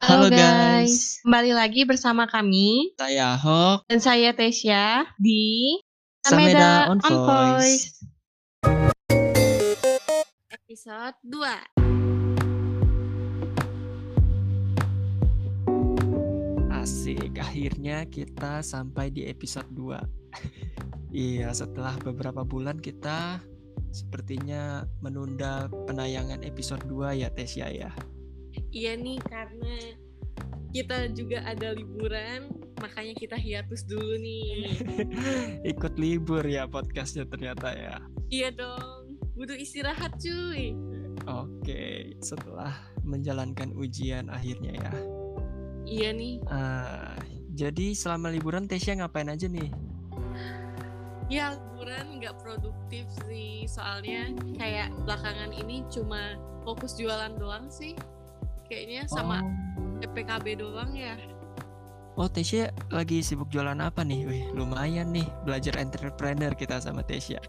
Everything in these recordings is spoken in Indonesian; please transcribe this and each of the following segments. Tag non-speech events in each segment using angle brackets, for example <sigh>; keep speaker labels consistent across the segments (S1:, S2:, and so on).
S1: Halo guys,
S2: kembali lagi bersama kami
S1: saya Ahok
S2: dan saya Tesya di
S1: Sameda on Voice.
S2: Episode 2.
S1: Asik, akhirnya kita sampai di episode 2. <laughs> iya, setelah beberapa bulan kita sepertinya menunda penayangan episode 2 ya Tesya ya.
S2: Iya nih karena kita juga ada liburan, makanya kita hiatus dulu nih. <laughs>
S1: Ikut libur ya podcastnya ternyata ya.
S2: Iya dong, butuh istirahat cuy.
S1: Oke, setelah menjalankan ujian akhirnya ya.
S2: Iya nih.
S1: Uh, jadi selama liburan Tesya ngapain aja nih?
S2: Ya liburan nggak produktif sih, soalnya kayak belakangan ini cuma fokus jualan doang sih kayaknya sama oh. PPKB doang ya.
S1: Oh Tesya lagi sibuk jualan apa nih? Wih lumayan nih belajar entrepreneur kita sama Tesya.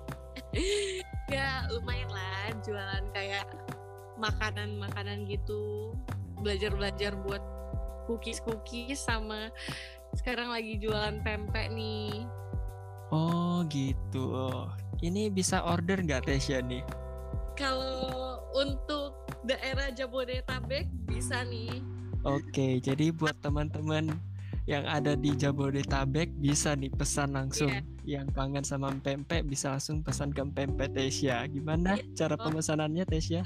S1: <laughs>
S2: ya lumayan lah jualan kayak makanan-makanan gitu. Belajar-belajar buat cookies-cookies sama sekarang lagi jualan pempek nih.
S1: Oh gitu. Ini bisa order nggak Tesya nih?
S2: Kalau untuk daerah Jabodetabek bisa nih.
S1: Oke, jadi buat teman-teman yang ada di Jabodetabek bisa nih pesan langsung. Yeah. Yang kangen sama pempek bisa langsung pesan ke pempek Tesya. Gimana yeah. cara oh. pemesanannya Tesya?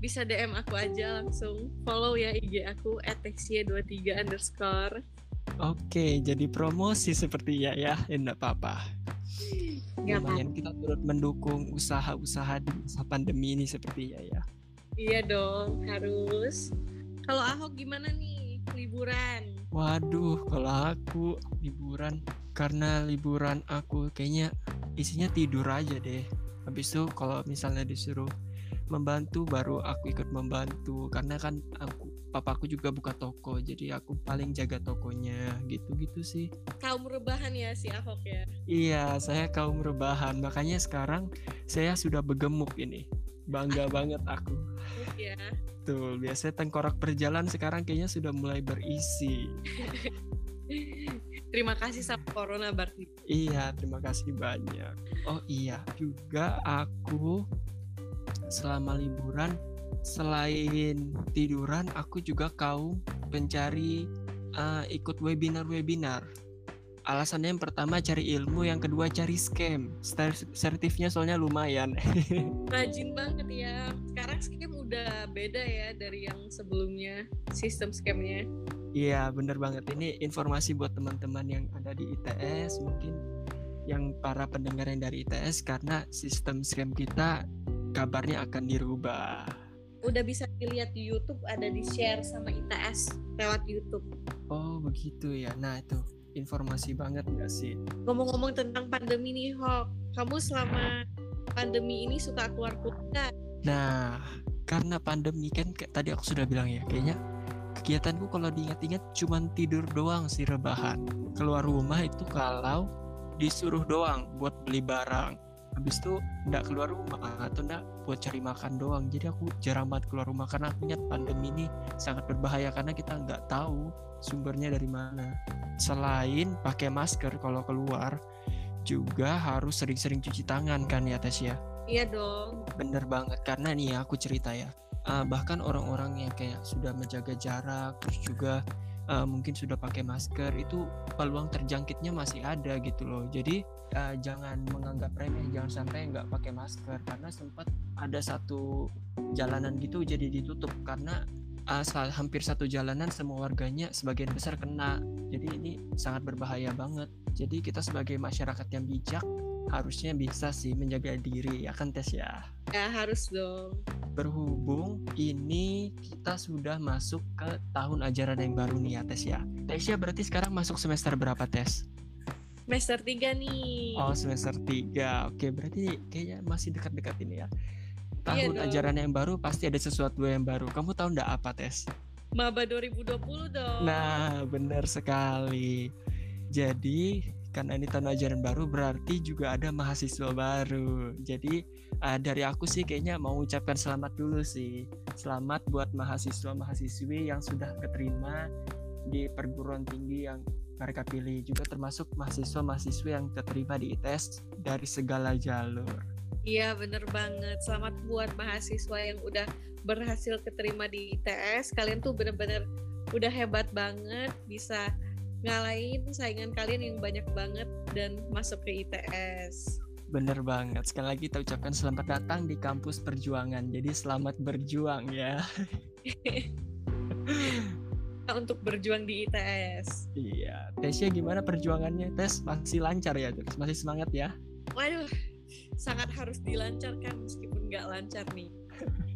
S2: Bisa DM aku aja langsung. Follow ya IG aku @tesya23 underscore.
S1: Oke, jadi promosi seperti ya ya, enggak apa-apa. Lumayan kita turut mendukung usaha-usaha di masa pandemi ini seperti ya ya.
S2: Iya dong, harus. Kalau Ahok gimana nih? Liburan?
S1: Waduh, kalau aku liburan karena liburan aku kayaknya isinya tidur aja deh. Habis itu kalau misalnya disuruh membantu baru aku ikut membantu. Karena kan aku papaku juga buka toko jadi aku paling jaga tokonya. Gitu-gitu sih.
S2: Kaum rebahan ya si Ahok ya?
S1: Iya saya kaum rebahan. Makanya sekarang saya sudah begemuk ini bangga banget aku.
S2: Ya
S1: tuh biasanya tengkorak berjalan sekarang kayaknya sudah mulai berisi.
S2: Terima kasih sama corona berarti
S1: iya terima kasih banyak. Oh iya juga aku selama liburan selain tiduran aku juga kaum pencari uh, ikut webinar-webinar alasannya yang pertama cari ilmu yang kedua cari scam. Sertifnya soalnya lumayan. <laughs>
S2: Rajin banget ya. Sekarang scam udah beda ya dari yang sebelumnya sistem scamnya.
S1: Iya bener banget. Ini informasi buat teman-teman yang ada di ITS mungkin yang para pendengar yang dari ITS karena sistem scam kita kabarnya akan dirubah.
S2: Udah bisa dilihat di YouTube ada di share sama ITS lewat YouTube.
S1: Oh begitu ya. Nah itu informasi banget gak sih?
S2: Ngomong-ngomong tentang pandemi nih, Hok. Kamu selama pandemi ini suka keluar kota?
S1: Nah, karena pandemi kan kayak tadi aku sudah bilang ya, kayaknya kegiatanku kalau diingat-ingat cuma tidur doang sih rebahan. Keluar rumah itu kalau disuruh doang buat beli barang. Habis itu nggak keluar rumah atau nggak buat cari makan doang. Jadi aku jarang banget keluar rumah karena aku ingat pandemi ini sangat berbahaya karena kita nggak tahu sumbernya dari mana. Selain pakai masker kalau keluar, juga harus sering-sering cuci tangan kan ya Tes ya?
S2: Iya dong.
S1: Bener banget karena nih ya aku cerita ya. Uh, bahkan orang-orang yang kayak sudah menjaga jarak, terus juga uh, mungkin sudah pakai masker itu peluang terjangkitnya masih ada gitu loh. Jadi uh, jangan menganggap remeh, jangan sampai nggak pakai masker. Karena sempat ada satu jalanan gitu jadi ditutup karena asal hampir satu jalanan semua warganya sebagian besar kena. Jadi ini sangat berbahaya banget. Jadi kita sebagai masyarakat yang bijak harusnya bisa sih menjaga diri ya kan tes ya?
S2: Ya harus dong.
S1: Berhubung ini kita sudah masuk ke tahun ajaran yang baru nih ya tes ya? Tesya berarti sekarang masuk semester berapa tes
S2: semester 3 nih
S1: oh semester 3 oke berarti kayaknya masih dekat-dekat ini ya tahun iya ajaran yang baru pasti ada sesuatu yang baru. Kamu tahu ndak apa tes?
S2: Maba 2020 dong.
S1: Nah, benar sekali. Jadi karena ini tahun ajaran baru berarti juga ada mahasiswa baru. Jadi uh, dari aku sih kayaknya mau ucapkan selamat dulu sih. Selamat buat mahasiswa-mahasiswi yang sudah keterima di perguruan tinggi yang mereka pilih juga termasuk mahasiswa-mahasiswa yang keterima di ITS dari segala jalur.
S2: Iya bener banget. Selamat buat mahasiswa yang udah berhasil keterima di ITS. Kalian tuh bener-bener udah hebat banget bisa ngalahin saingan kalian yang banyak banget dan masuk ke ITS.
S1: Bener banget. Sekali lagi kita ucapkan selamat datang di kampus perjuangan. Jadi selamat berjuang ya. <laughs>
S2: untuk berjuang di ITS.
S1: Iya. Tesnya gimana perjuangannya? Tes masih lancar ya? Terus masih semangat ya?
S2: Waduh, sangat harus dilancarkan meskipun nggak lancar nih.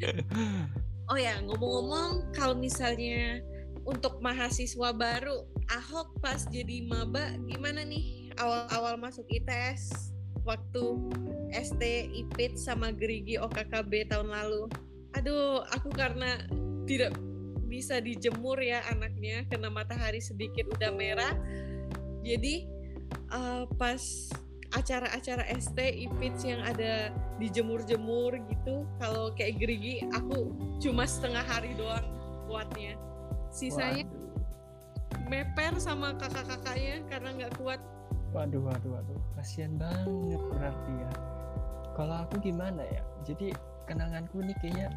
S2: <laughs> oh ya, ngomong-ngomong kalau misalnya untuk mahasiswa baru, Ahok pas jadi maba gimana nih awal-awal masuk ITS waktu ST IPIT sama Gerigi OKKB tahun lalu? Aduh, aku karena tidak bisa dijemur ya anaknya kena matahari sedikit udah merah. Jadi uh, pas acara-acara ST IPITS yang ada dijemur-jemur gitu kalau kayak gerigi aku cuma setengah hari doang kuatnya. Sisanya Waduh. meper sama kakak-kakaknya karena nggak kuat.
S1: Waduh waduh waduh. Kasihan banget berarti ya. Kalau aku gimana ya? Jadi kenanganku nih kayaknya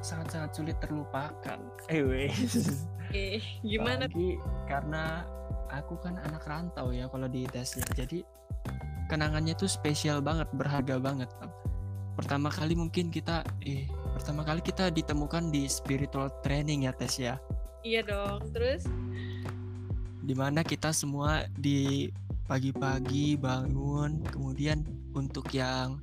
S1: sangat-sangat sulit terlupakan. Eh,
S2: eh gimana?
S1: Lagi karena aku kan anak rantau ya kalau di tesnya. Jadi kenangannya tuh spesial banget, berharga banget. Pertama kali mungkin kita eh pertama kali kita ditemukan di spiritual training ya tes ya.
S2: Iya dong. Terus
S1: di mana kita semua di pagi-pagi bangun kemudian untuk yang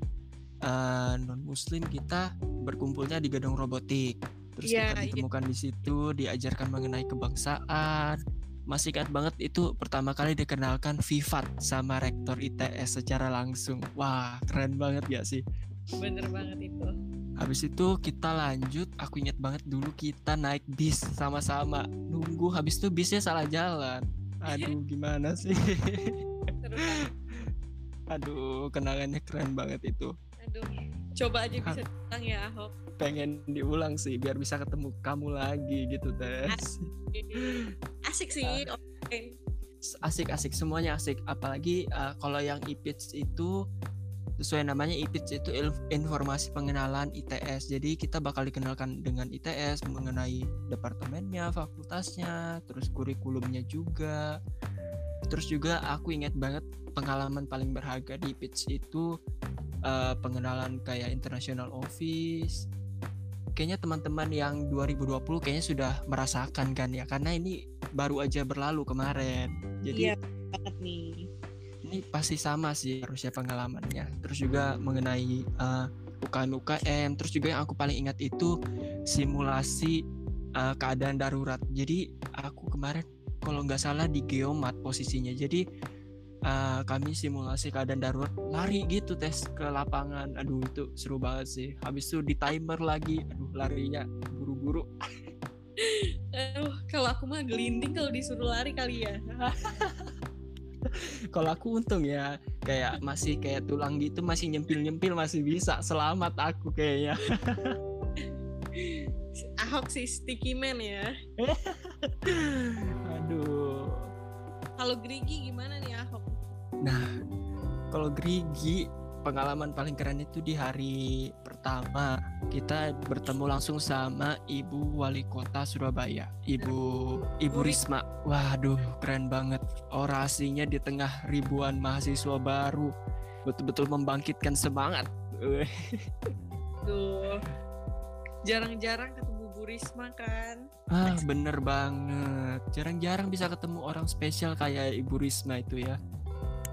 S1: uh, eh, non muslim kita berkumpulnya di gedung robotik. Terus yeah, kita iya. ditemukan yeah. di situ diajarkan mengenai kebangsaan. Masih ingat banget itu pertama kali dikenalkan Vivat sama rektor ITS secara langsung. Wah keren banget ya sih?
S2: Bener banget itu.
S1: Habis itu kita lanjut. Aku ingat banget dulu kita naik bis sama-sama. Nunggu habis itu bisnya salah jalan. Aduh <laughs> gimana sih? Aduh kenangannya keren banget itu
S2: Aduh, coba aja bisa diulang ya Ahok.
S1: Pengen diulang sih biar bisa ketemu kamu lagi gitu tes.
S2: Asik, asik sih. Uh, Oke. Okay.
S1: Asik-asik semuanya asik. Apalagi uh, kalau yang IPITS itu sesuai namanya IPITS itu informasi pengenalan ITS. Jadi kita bakal dikenalkan dengan ITS mengenai departemennya, fakultasnya, terus kurikulumnya juga. Terus juga aku ingat banget pengalaman paling berharga di IPITS itu uh, pengenalan kayak international office. Kayaknya teman-teman yang 2020 kayaknya sudah merasakan kan ya karena ini baru aja berlalu kemarin. Jadi
S2: iya banget nih.
S1: ini pasti sama sih harusnya pengalamannya. Terus juga mengenai uh, eh, UKM UKM terus juga yang aku paling ingat itu simulasi uh, keadaan darurat. Jadi aku kemarin kalau nggak salah di geomat posisinya. Jadi uh, kami simulasi keadaan darurat lari gitu tes ke lapangan. Aduh itu seru banget sih. Habis itu di timer lagi. Aduh larinya buru-buru. <laughs>
S2: Aduh kalau aku mah gelinding kalau disuruh lari kali ya. <laughs>
S1: Kalau aku untung ya kayak masih kayak tulang gitu masih nyempil-nyempil masih bisa. Selamat aku kayaknya. <laughs>
S2: Ahok sih sticky man ya.
S1: Aduh.
S2: Kalau Grigi gimana nih
S1: Nah, kalau Grigi pengalaman paling keren itu di hari pertama kita bertemu langsung sama Ibu Wali Kota Surabaya, Ibu Ibu Risma. Waduh, keren banget orasinya di tengah ribuan mahasiswa baru. Betul-betul membangkitkan semangat.
S2: Tuh. Jarang-jarang ketemu Bu Risma kan?
S1: Ah, bener banget. Jarang-jarang bisa ketemu orang spesial kayak Ibu Risma itu ya.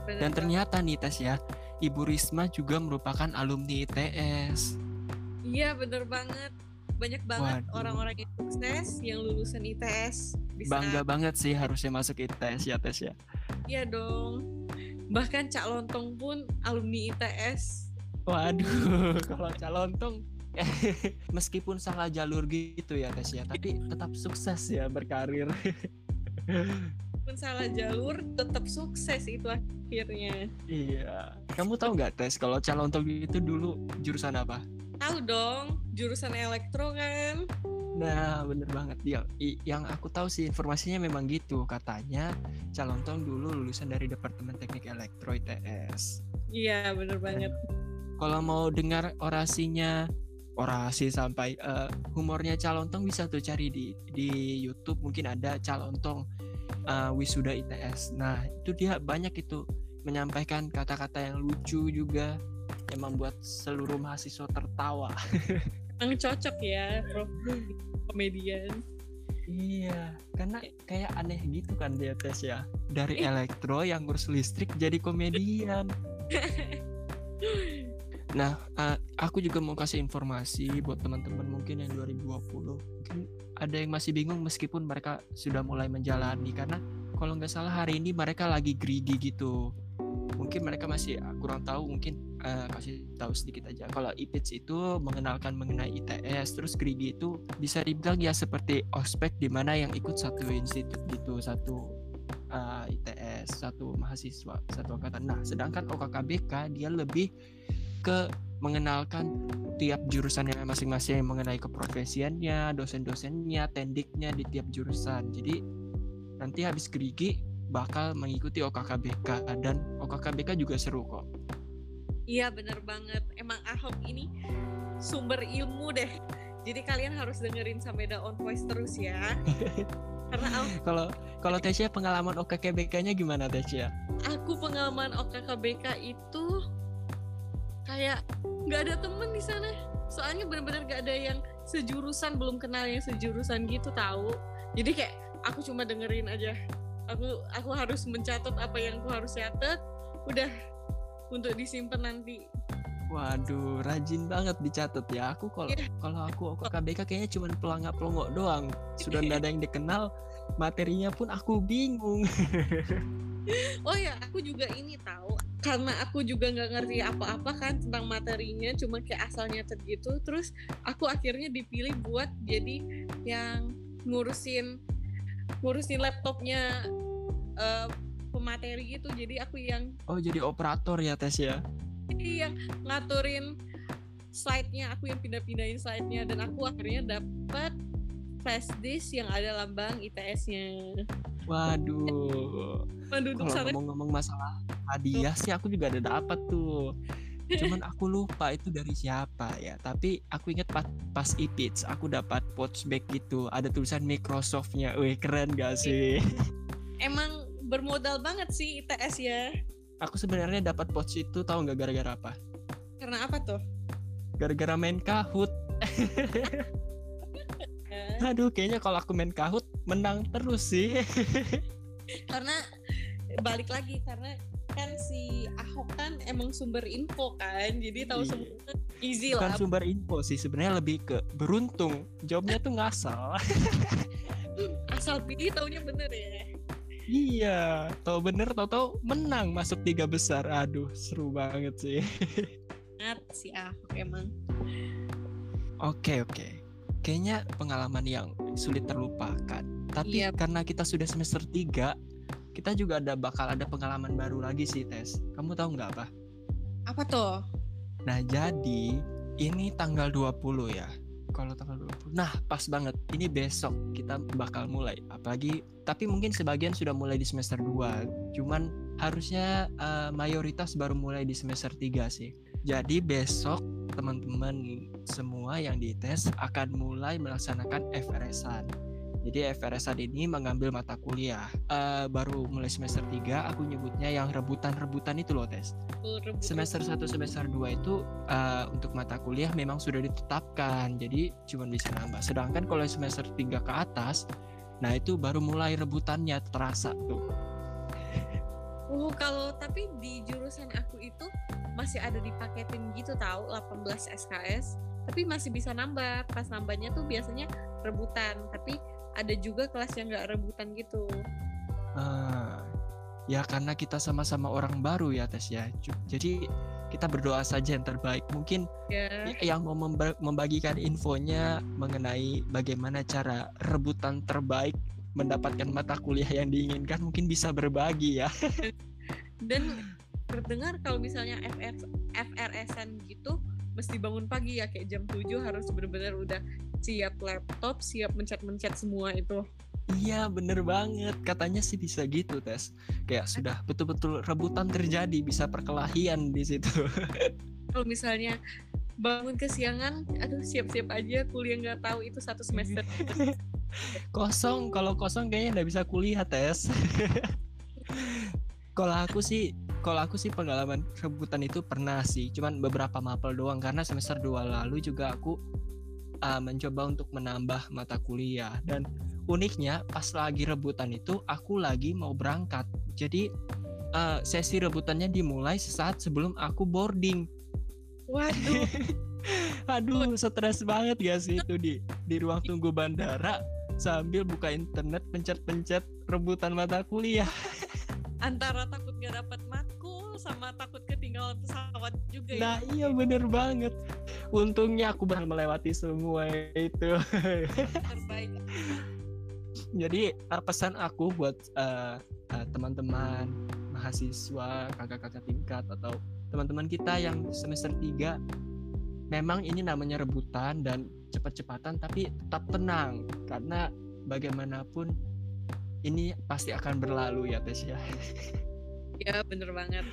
S1: Dan ternyata nih tes ya, Ibu Risma juga merupakan alumni ITS.
S2: Iya bener banget. Banyak banget orang-orang yang sukses yang lulusan ITS.
S1: Bisa... Bangga banget sih harusnya masuk ITS ya tes ya.
S2: Iya dong. Bahkan Cak Lontong pun alumni ITS.
S1: Waduh, <laughs> kalau Cak Lontong <laughs> meskipun salah jalur gitu ya tes ya, tapi tetap sukses ya berkarir. <laughs>
S2: walaupun salah jalur tetap sukses itu akhirnya
S1: iya kamu tahu nggak tes kalau calon tol itu dulu jurusan apa
S2: tahu dong jurusan elektro kan
S1: Nah, bener banget dia. Yang aku tahu sih informasinya memang gitu. Katanya calon tong dulu lulusan dari Departemen Teknik Elektro ITS.
S2: Iya, bener banget.
S1: Kalau mau dengar orasinya, orasi sampai uh, humornya calon tong bisa tuh cari di di YouTube mungkin ada calon tong uh, wisuda ITS. Nah, itu dia banyak itu menyampaikan kata-kata yang lucu juga yang membuat seluruh mahasiswa tertawa. <laughs>
S2: Emang cocok ya, Prof komedian.
S1: Iya, karena kayak aneh gitu kan dia tes ya. Dari elektro yang ngurus listrik jadi komedian. <laughs> nah, uh, aku juga mau kasih informasi buat teman-teman mungkin yang 2020. Mungkin ada yang masih bingung meskipun mereka sudah mulai menjalani. Karena kalau nggak salah hari ini mereka lagi greedy gitu. Mungkin mereka masih ah, kurang tahu mungkin uh, kasih tahu sedikit aja. Kalau IPITS itu mengenalkan mengenai ITS terus GRIGI itu bisa dibilang ya seperti ospek di mana yang ikut satu institut gitu satu uh, eh, ITS satu mahasiswa satu angkatan. Nah sedangkan OKKBK dia lebih ke mengenalkan tiap jurusan yang masing-masing mengenai keprofesiannya, dosen-dosennya, tendiknya di tiap jurusan. Jadi nanti habis gerigi bakal mengikuti OKKBK dan OKKBK juga seru kok.
S2: Iya bener banget. Emang Ahok ini sumber ilmu deh. Jadi kalian harus dengerin sampai the on voice terus ya. <laughs>
S1: Karena kalau kalau Tesya pengalaman OKKBK-nya gimana Tesya?
S2: Aku pengalaman OKKBK itu kayak nggak ada temen di sana. Soalnya bener-bener gak ada yang sejurusan belum kenal yang sejurusan gitu tahu. Jadi kayak aku cuma dengerin aja aku aku harus mencatat apa yang aku harus catat udah untuk disimpan nanti
S1: Waduh, rajin banget dicatat ya. Aku kalau yeah. kalau aku ke KBK kayaknya cuma pelangak pelongok doang. Sudah tidak ada yang dikenal, materinya pun aku bingung. <laughs>
S2: oh ya, aku juga ini tahu karena aku juga nggak ngerti apa-apa kan tentang materinya, cuma kayak asalnya tergitu. Terus aku akhirnya dipilih buat jadi yang ngurusin ngurusin laptopnya uh, pemateri gitu. Jadi aku yang
S1: oh jadi operator ya tes ya?
S2: Jadi yang ngaturin slide-nya aku yang pindah-pindahin slide-nya. Dan aku akhirnya dapat flash disk yang ada lambang ITS-nya
S1: waduh. Kalau ngomong-ngomong masalah hadiah sih aku juga ada dapat tuh. Cuman <laughs> aku lupa itu dari siapa ya. Tapi aku inget pas pas ipits aku dapat pouch bag gitu. Ada tulisan Microsoftnya. Wih keren gak sih?
S2: Emang bermodal banget sih ITS ya.
S1: Aku sebenarnya dapat pouch itu tahu nggak gara-gara apa?
S2: Karena apa tuh?
S1: Gara-gara main kahut <laughs> aduh kayaknya kalau aku main kahut menang terus sih. <laughs>
S2: Karena balik lagi karena kan si Ahok kan emang sumber info kan jadi tahu iya. semua easy
S1: Bukan lah sumber info sih sebenarnya lebih ke beruntung. Jawabnya tuh ngasal <laughs>
S2: asal. Pilih taunya bener ya.
S1: Iya tahu bener tahu tahu menang masuk tiga besar. Aduh seru banget sih. <laughs>
S2: Banget si Ahok emang.
S1: Oke okay, oke. okay. Kayaknya pengalaman yang sulit terlupakan. Tapi iya. karena kita sudah semester 3 kita juga ada bakal ada pengalaman baru lagi sih tes kamu tahu nggak apa
S2: apa tuh?
S1: Nah jadi ini tanggal 20 ya. Kalau tanggal 20 nah pas banget. Ini besok kita bakal mulai. Apalagi tapi mungkin sebagian sudah mulai di semester 2 cuman harusnya uh, mayoritas baru mulai di semester 3 sih. Jadi besok teman-teman semua yang dites akan mulai melaksanakan FRS-an jadi FRSAD ini mengambil mata kuliah uh, baru mulai semester 3 aku nyebutnya yang rebutan-rebutan itu loh tes. Oh, semester 1 semester 2 itu uh, untuk mata kuliah memang sudah ditetapkan. Jadi cuma bisa nambah. Sedangkan kalau semester 3 ke atas nah itu baru mulai rebutannya terasa tuh.
S2: Oh, kalau tapi di jurusan aku itu masih ada dipaketin gitu tahu 18 SKS tapi masih bisa nambah. Pas nambahnya tuh biasanya rebutan tapi ada juga kelas yang nggak rebutan gitu.
S1: Ah ya karena kita sama-sama orang baru ya tes ya. Jadi kita berdoa saja yang terbaik. Mungkin yeah. yang mau membagikan infonya mengenai bagaimana cara rebutan terbaik mendapatkan mata kuliah yang diinginkan mungkin bisa berbagi ya.
S2: Dan terdengar kalau misalnya FR, FRSN gitu mesti bangun pagi ya kayak jam 7 harus benar-benar udah siap laptop siap mencet-mencet semua itu.
S1: Iya bener banget. Katanya sih bisa gitu tes kayak sudah betul-betul rebutan terjadi bisa perkelahian di situ. <laughs>
S2: Kalau misalnya bangun kesiangan aduh siap-siap aja kuliah nggak tahu itu satu semester. <laughs>
S1: Kosong. Kalau kosong kayaknya nggak bisa kuliah tes <laughs> kalau aku sih kalau aku sih pengalaman rebutan itu pernah sih cuman beberapa mapel doang. Karena semester 2 lalu juga aku uh, mencoba untuk menambah mata kuliah. Dan uniknya pas lagi rebutan itu aku lagi mau berangkat. Jadi uh, sesi rebutannya dimulai sesaat sebelum aku boarding.
S2: Waduh. <laughs>
S1: Aduh stres banget ya sih itu di di ruang tunggu bandara sambil buka internet pencet-pencet rebutan mata kuliah. <laughs>
S2: Antara takut gak dapat matkul sama takut ketinggalan pesawat juga
S1: nah ya. iya bener banget untungnya aku berhasil melewati semua itu terbaik jadi uh, pesan aku buat uh, uh, teman-teman mahasiswa kakak-kakak tingkat atau teman-teman kita yang semester 3 memang ini namanya rebutan dan cepat-cepatan tapi tetap tenang karena bagaimanapun ini pasti akan berlalu ya Tes ya. <laughs>
S2: Ya bener banget.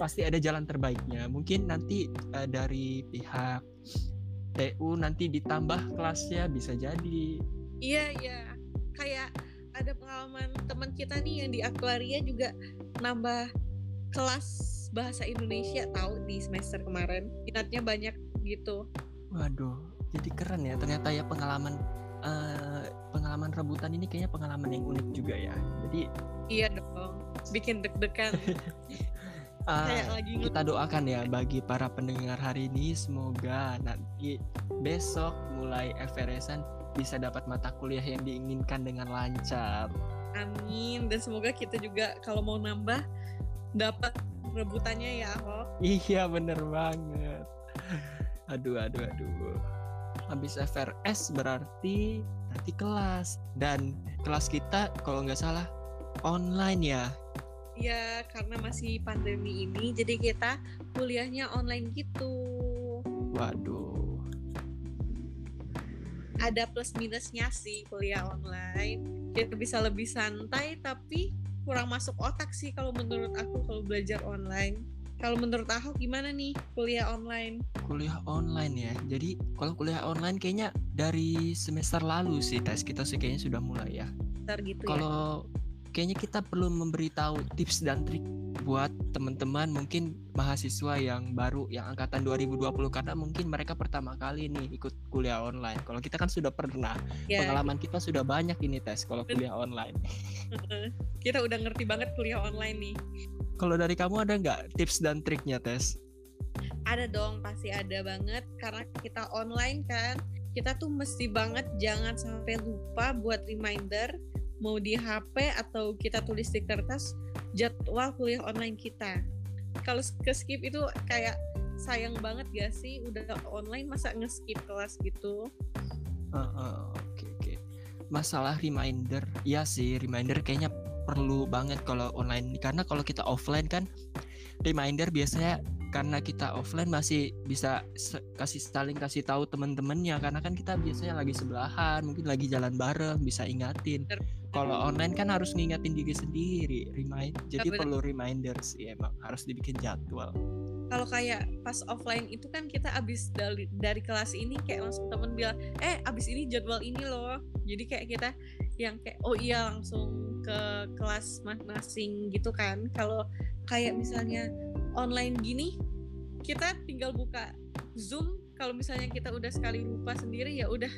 S1: Pasti ada jalan terbaiknya. Mungkin nanti uh, dari pihak TU nanti ditambah kelasnya bisa jadi.
S2: Iya iya kayak ada pengalaman teman kita nih yang di Aquaria juga nambah kelas bahasa Indonesia tahu di semester kemarin minatnya banyak gitu
S1: waduh jadi keren ya ternyata ya pengalaman uh, pengalaman rebutan ini kayaknya pengalaman yang unik juga ya jadi
S2: iya dong bikin deg-degan <laughs>
S1: uh, kita doakan ya bagi para pendengar hari ini semoga nanti besok mulai FRSan bisa dapat mata kuliah yang diinginkan dengan lancar.
S2: Amin dan semoga kita juga kalau mau nambah dapat rebutannya ya Ahok.
S1: Iya bener banget. Aduh aduh aduh. Habis FRS berarti nanti kelas dan kelas kita kalau nggak salah online ya.
S2: Iya karena masih pandemi ini jadi kita kuliahnya online gitu.
S1: Waduh
S2: ada plus minusnya sih kuliah online kita bisa lebih santai tapi kurang masuk otak sih kalau menurut aku kalau belajar online kalau menurut aku gimana nih kuliah online?
S1: Kuliah online ya. Jadi kalau kuliah online kayaknya dari semester lalu sih tes kita sih kayaknya sudah mulai ya.
S2: Ntar gitu
S1: ya. kalau ya. Kayaknya kita perlu memberitahu tips dan trik buat teman-teman mungkin mahasiswa yang baru yang angkatan 2020 karena mungkin mereka pertama kali nih ikut kuliah online. Kalau kita kan sudah pernah, ya, pengalaman kita sudah banyak ini tes kalau kuliah online.
S2: kita udah ngerti banget kuliah online nih.
S1: Kalau dari kamu ada nggak tips dan triknya tes?
S2: Ada dong, pasti ada banget karena kita online kan. Kita tuh mesti banget jangan sampai lupa buat reminder mau di HP atau kita tulis di kertas jadwal kuliah online kita. Kalau ke skip itu kayak sayang banget gak sih? Udah online masa nge-skip kelas gitu?
S1: Oke uh, uh, oke. Okay, okay. masalah reminder ya sih reminder kayaknya perlu banget kalau online. Karena kalau kita offline kan reminder biasanya karena kita offline masih bisa kasih saling kasih tahu teman-temannya. Karena kan kita biasanya lagi sebelahan mungkin lagi jalan bareng bisa ingatin. Kalau online kan harus ngingetin diri sendiri remind jadi Bener. perlu reminder sih emang harus dibikin jadwal.
S2: Kalau kayak pas offline itu kan kita abis dari dari kelas ini kayak langsung temen bilang eh abis ini jadwal ini loh. Jadi kayak kita yang kayak oh iya langsung ke kelas masing-masing gitu kan. Kalau kayak misalnya online gini kita tinggal buka zoom. Kalau misalnya kita udah sekali lupa sendiri ya udah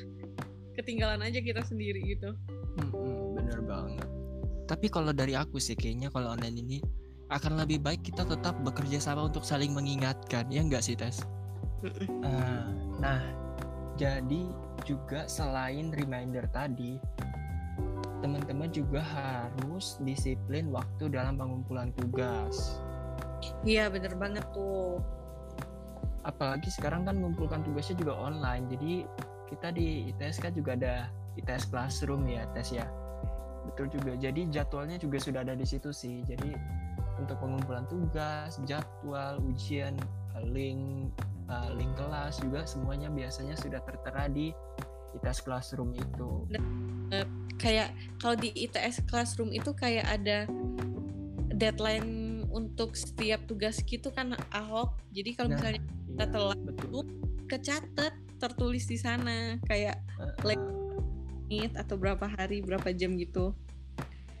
S2: ketinggalan aja kita sendiri gitu.
S1: Hmm, bener banget. Tapi kalau dari aku sih kayaknya kalau online ini akan lebih baik kita tetap bekerja sama untuk saling mengingatkan ya enggak sih tes uh, nah jadi juga selain reminder tadi teman-teman juga harus disiplin waktu dalam pengumpulan tugas
S2: iya bener banget tuh.
S1: Apalagi sekarang kan mengumpulkan tugasnya juga online jadi kita di ITSK juga ada ITS Classroom ya tes ya. Betul juga. Jadi jadwalnya juga sudah ada di situ sih. Jadi untuk pengumpulan tugas jadwal ujian link uh, link kelas juga semuanya biasanya sudah tertera di ITS Classroom itu.
S2: Kayak kalau di ITS Classroom itu kayak ada deadline untuk setiap tugas gitu kan Ahok. Jadi kalau nah, misalnya kita iya, telat betul. kecatet tertulis di sana kayak uh, uh, menit atau berapa hari berapa jam gitu.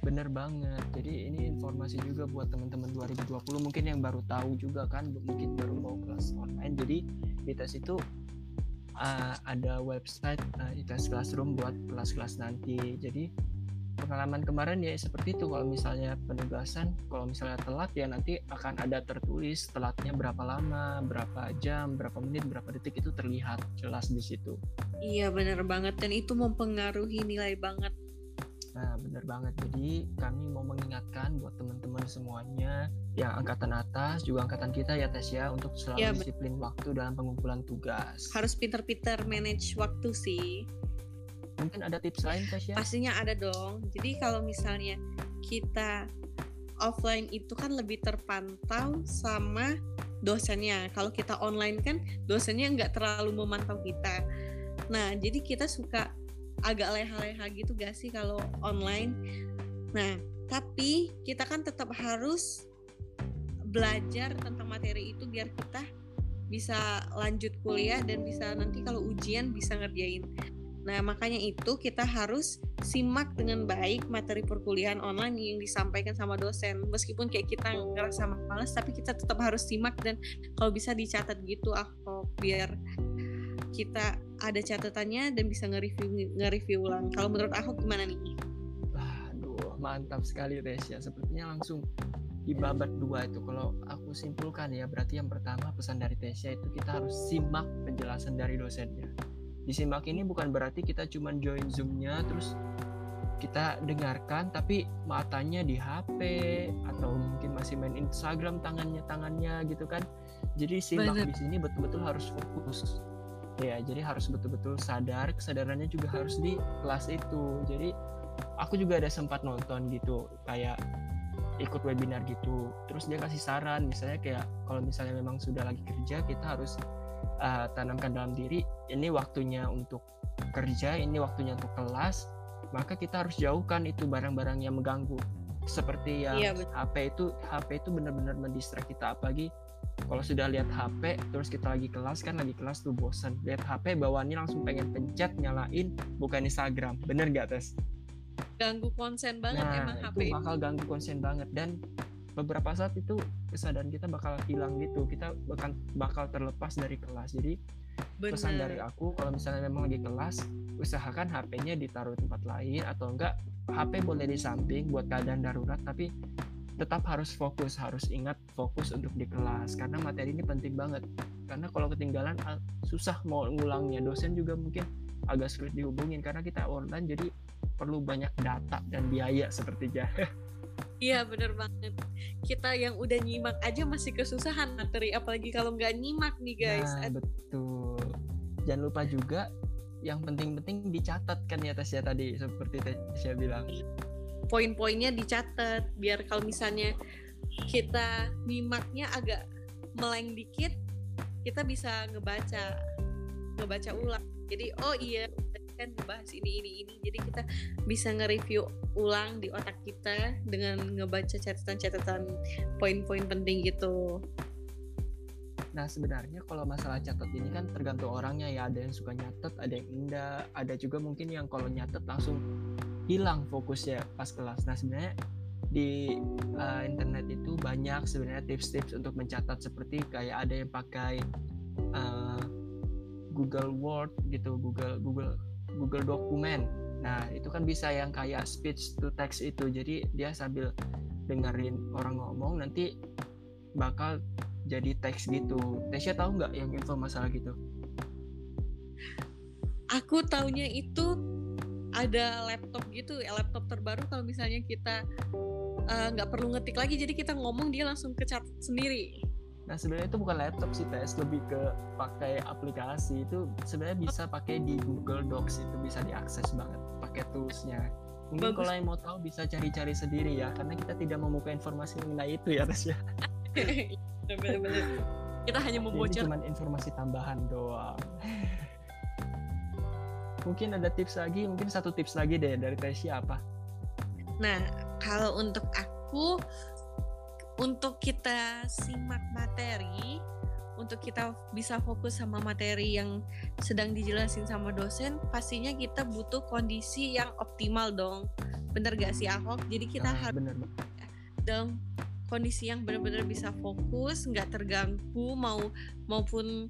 S1: Bener banget. Jadi ini informasi juga buat teman-teman 2020 mungkin yang baru tahu juga kan mungkin baru mau kelas online. Jadi di tes itu uh, ada website uh, ITS Classroom buat kelas-kelas nanti. Jadi pengalaman kemarin ya seperti itu. Kalau misalnya penugasan kalau misalnya telat ya nanti akan ada tertulis telatnya berapa lama berapa jam berapa menit berapa detik itu terlihat jelas di situ.
S2: Iya benar banget. Dan itu mempengaruhi nilai banget.
S1: Nah, benar banget. Jadi, kami mau mengingatkan buat teman-teman semuanya yang angkatan atas, juga angkatan kita ya, Tes ya, untuk selalu ya, disiplin waktu dalam pengumpulan tugas.
S2: Harus pinter-pinter manage waktu sih
S1: mungkin ada tips lain Tasya?
S2: Pastinya ada dong. Jadi kalau misalnya kita offline itu kan lebih terpantau sama dosennya. Kalau kita online kan dosennya nggak terlalu memantau kita. Nah, jadi kita suka agak leha-leha gitu gak sih kalau online. Nah, tapi kita kan tetap harus belajar tentang materi itu biar kita bisa lanjut kuliah dan bisa nanti kalau ujian bisa ngerjain. Nah, makanya itu kita harus simak dengan baik materi perkuliahan online yang disampaikan sama dosen. Meskipun kayak kita ngerasa males, tapi kita tetap harus simak dan kalau bisa dicatat gitu, aku biar kita ada catatannya dan bisa nge-review nge-review ulang. Kalau menurut aku gimana nih?
S1: Aduh, mantap sekali Resya. Sepertinya langsung di babat dua itu kalau aku simpulkan ya berarti yang pertama pesan dari Tesya itu kita harus simak penjelasan dari dosennya disimak ini bukan berarti kita cuma join zoomnya terus kita dengarkan tapi matanya di HP atau mungkin masih main Instagram tangannya tangannya gitu kan. Jadi simak Bener. di sini betul-betul harus fokus. Ya jadi harus betul-betul sadar kesadarannya juga harus di kelas itu. Jadi aku juga ada sempat nonton gitu kayak ikut webinar gitu. Terus dia kasih saran misalnya kayak kalau misalnya memang sudah lagi kerja kita harus uh, tanamkan dalam diri ini waktunya untuk kerja ini waktunya untuk kelas maka kita harus jauhkan itu barang-barang yang mengganggu. Seperti yang iya, HP itu HP itu benar-benar mendistrak kita. Apalagi kalau sudah lihat HP terus kita lagi kelas kan lagi kelas tuh bosan lihat HP bawaannya langsung pengen pencet nyalain bukan Instagram. Bener gak tes?
S2: Ganggu konsen banget nah, emang
S1: HP itu bakal ganggu konsen banget. Dan beberapa saat itu kesadaran kita bakal hilang gitu. Kita bakal bakal terlepas dari kelas. Jadi Bener. pesan dari aku kalau misalnya memang lagi kelas usahakan HP-nya ditaruh tempat lain atau enggak HP boleh di samping buat keadaan darurat tapi tetap harus fokus harus ingat fokus untuk di kelas. Karena materi ini penting banget. Karena kalau ketinggalan ah, susah mau ngulangnya. Dosen juga mungkin agak sulit dihubungin karena kita online jadi perlu banyak data dan biaya sepertinya <laughs>
S2: Iya bener banget. Kita yang udah nyimak aja masih kesusahan materi, apalagi kalau nggak nyimak nih guys.
S1: Nah, betul. Jangan lupa juga yang penting-penting dicatat kan ya Tasya tadi seperti Tasya bilang.
S2: Poin-poinnya dicatat biar kalau misalnya kita nyimaknya agak meleng dikit, kita bisa ngebaca ngebaca ulang. Jadi oh iya kan ngebahas ini ini ini. Jadi kita bisa nge-review ulang di otak kita dengan ngebaca catatan-catatan poin-poin penting gitu.
S1: Nah sebenarnya kalau masalah catat ini kan tergantung orangnya ya. Ada yang suka nyatet, ada yang enggak, ada juga mungkin yang kalau nyatet langsung hilang fokusnya pas kelas. Nah sebenarnya di uh, internet itu banyak sebenarnya tips-tips untuk mencatat seperti kayak ada yang pakai uh, Google Word gitu, Google Google Google Dokumen. Nah, itu kan bisa yang kayak speech to text itu. Jadi dia sambil dengerin orang ngomong nanti bakal jadi teks gitu. Tesya tahu nggak yang info masalah gitu?
S2: Aku taunya itu ada laptop gitu, ya laptop terbaru kalau misalnya kita eh, nggak uh, perlu ngetik lagi, jadi kita ngomong dia langsung kecatat sendiri.
S1: Nah sebenarnya itu bukan laptop sih tes, lebih ke pakai aplikasi itu sebenarnya bisa pakai di Google Docs itu bisa diakses banget pakai toolsnya. Mungkin kalau yang mau tahu bisa cari-cari sendiri ya, karena kita tidak membuka informasi mengenai itu ya, Tasya. <laughs>
S2: Bener-bener. kita hanya membocor.
S1: Ini cuma informasi tambahan doang. mungkin ada tips lagi, mungkin satu tips lagi deh dari Tasya apa?
S2: Nah, kalau untuk aku, untuk kita simak materi, untuk kita bisa fokus sama materi yang sedang dijelasin sama dosen, pastinya kita butuh kondisi yang optimal dong. Bener gak sih Ahok? Jadi kita
S1: Nah,
S2: harus
S1: bener.
S2: dalam kondisi yang benar-benar bisa fokus, nggak terganggu, mau maupun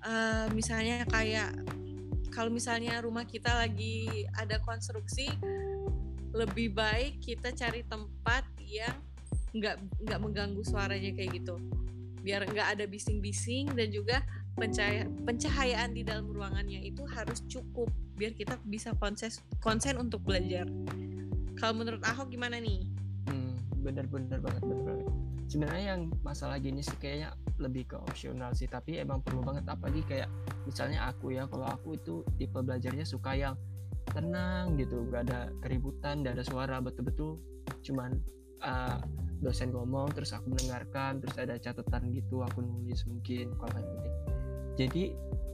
S2: eh, misalnya kayak kalau misalnya rumah kita lagi ada konstruksi, lebih baik kita cari tempat yang nggak nggak mengganggu suaranya kayak gitu, biar nggak ada bising-bising dan juga pencahaya, pencahayaan di dalam ruangannya itu harus cukup biar kita bisa konsen konsen untuk belajar. Kalau menurut Ahok gimana nih?
S1: Hmm, bener-bener banget, bener banget. Sebenarnya yang masalah gini sih kayaknya lebih ke opsional sih, tapi emang perlu banget apalagi kayak misalnya aku ya, kalau aku itu tipe belajarnya suka yang tenang gitu, nggak ada keributan, nggak ada suara, betul-betul cuman uh, dosen ngomong terus aku mendengarkan, terus ada catatan gitu, aku nulis mungkin kalau yang penting. Jadi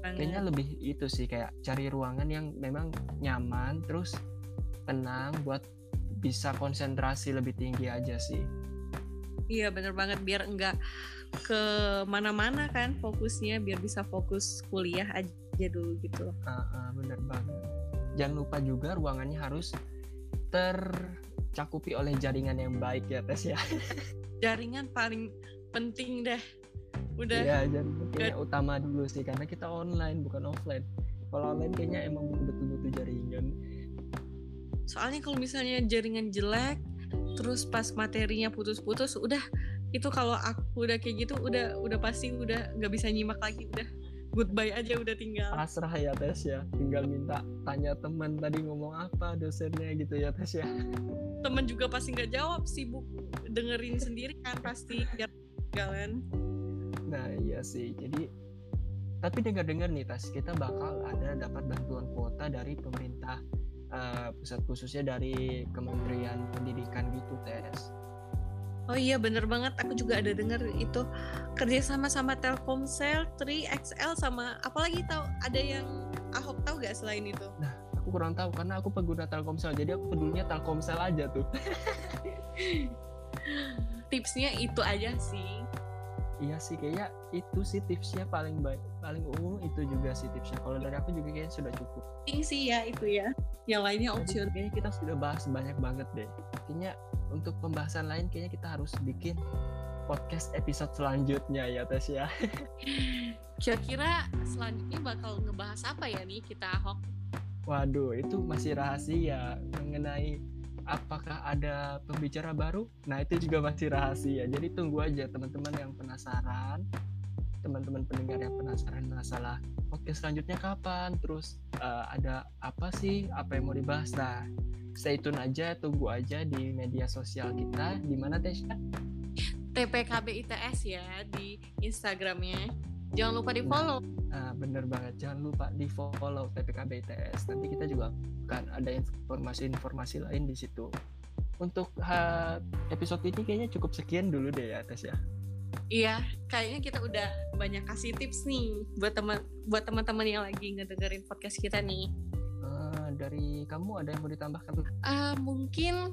S1: kayaknya lebih itu sih kayak cari ruangan yang memang nyaman, terus tenang buat bisa konsentrasi lebih tinggi aja sih.
S2: Iya bener banget biar enggak ke mana-mana kan fokusnya biar bisa fokus kuliah aja dulu gitu loh.
S1: Ah, ah, bener banget. Jangan lupa juga ruangannya harus tercakupi oleh jaringan yang baik ya Tes ya. <laughs>
S2: Jaringan paling penting deh. Udah
S1: Iya, jaringan utama dulu sih karena kita online bukan offline. Kalau online kayaknya emang betul butuh jaringan.
S2: soalnya kalau misalnya jaringan jelek terus pas materinya putus-putus udah itu kalau aku udah kayak gitu udah udah pasti udah nggak bisa nyimak lagi udah goodbye aja udah tinggal
S1: Pasrah ya Tes ya. Tinggal minta tanya teman tadi ngomong apa dosennya gitu ya Tes ya.
S2: temen juga pasti nggak jawab sibuk dengerin sendiri kan pasti biar jalan
S1: Nah iya sih. Jadi tapi dengar-dengar nih Tas, kita bakal ada dapat bantuan kuota dari pemerintah eh, pusat khususnya dari Kementerian Pendidikan gitu Tes.
S2: Oh iya bener banget aku juga ada denger itu kerjasama sama Telkomsel, 3XL sama apalagi tahu ada yang Ahok tahu gak selain itu?
S1: Aku kurang tahu karena aku pengguna Telkomsel, jadi aku pedulinya Telkomsel aja tuh. <laughs>
S2: Tipsnya itu aja sih.
S1: Iya sih kayaknya itu sih tipsnya paling baik, paling umum itu juga sih tipsnya. Kalau dari aku juga kayaknya sudah cukup.
S2: Penting sih ya itu ya. Yang lainnya opsional.
S1: Kayaknya kita sudah bahas banyak banget deh. Kayaknya untuk pembahasan lain kayaknya kita harus bikin podcast episode selanjutnya ya Tes ya. <laughs>
S2: Kira-kira selanjutnya bakal ngebahas apa ya nih kita Ahok?
S1: Waduh, itu masih rahasia mengenai apakah ada pembicara baru. Nah, itu juga masih rahasia. Jadi tunggu aja teman-teman yang penasaran, teman-teman pendengar yang penasaran masalah podcast selanjutnya kapan, terus eh, ada apa sih, apa yang mau dibahas. Nah, stay tune aja, tunggu aja di media sosial kita. Di mana Tesya?
S2: TPKB ITS ya di Instagramnya. Jangan lupa di follow.
S1: Nah, bener banget. Jangan lupa di follow TPKB ITS. Nanti kita juga akan ada informasi-informasi lain di situ. Untuk ha, episode ini kayaknya cukup sekian dulu deh ya, Tes ya.
S2: Iya, kayaknya kita udah banyak kasih tips nih buat teman buat teman-teman yang lagi ngedengerin podcast kita nih.
S1: Eh, dari kamu ada yang mau ditambahkan?
S2: Ah, mungkin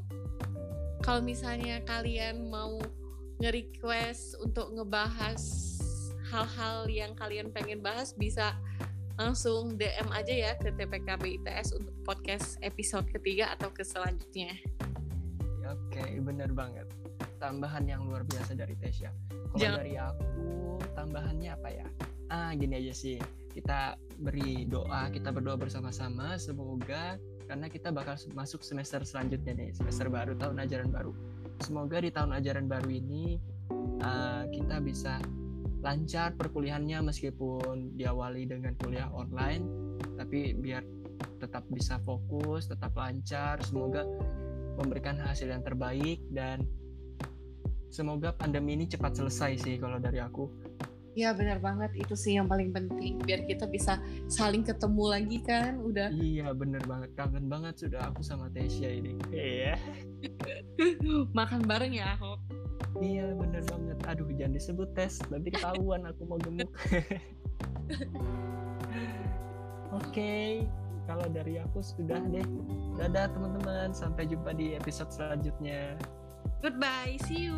S2: kalau misalnya kalian mau nge-request untuk ngebahas hal-hal yang kalian pengen bahas bisa langsung DM aja ya ke TPKB ITS untuk podcast episode ketiga atau ke selanjutnya.
S1: Oke, bener banget. Tambahan yang luar biasa dari Tesya. Kalau
S2: Jangan-
S1: dari aku, tambahannya apa ya? Ah, gini aja sih. Kita beri doa, kita berdoa bersama-sama. Semoga karena kita bakal masuk semester selanjutnya nih, semester baru, tahun ajaran baru. Semoga di tahun ajaran baru ini ah, kita bisa lancar perkuliahannya meskipun diawali dengan kuliah online, tapi biar tetap bisa fokus, tetap lancar. Semoga memberikan hasil yang terbaik dan semoga pandemi ini cepat selesai sih kalau dari aku
S2: Iya benar banget itu sih yang paling penting biar kita bisa saling ketemu lagi kan udah
S1: Iya bener banget kangen banget sudah aku sama Tesya ini. Iya. <laughs>
S2: makan bareng ya Ahok.
S1: Iya bener banget. Aduh jangan disebut tes nanti ketahuan aku mau gemuk. <laughs> Oke, kalau dari aku sudah deh. Dadah teman-teman, sampai jumpa di episode selanjutnya.
S2: Goodbye, see you.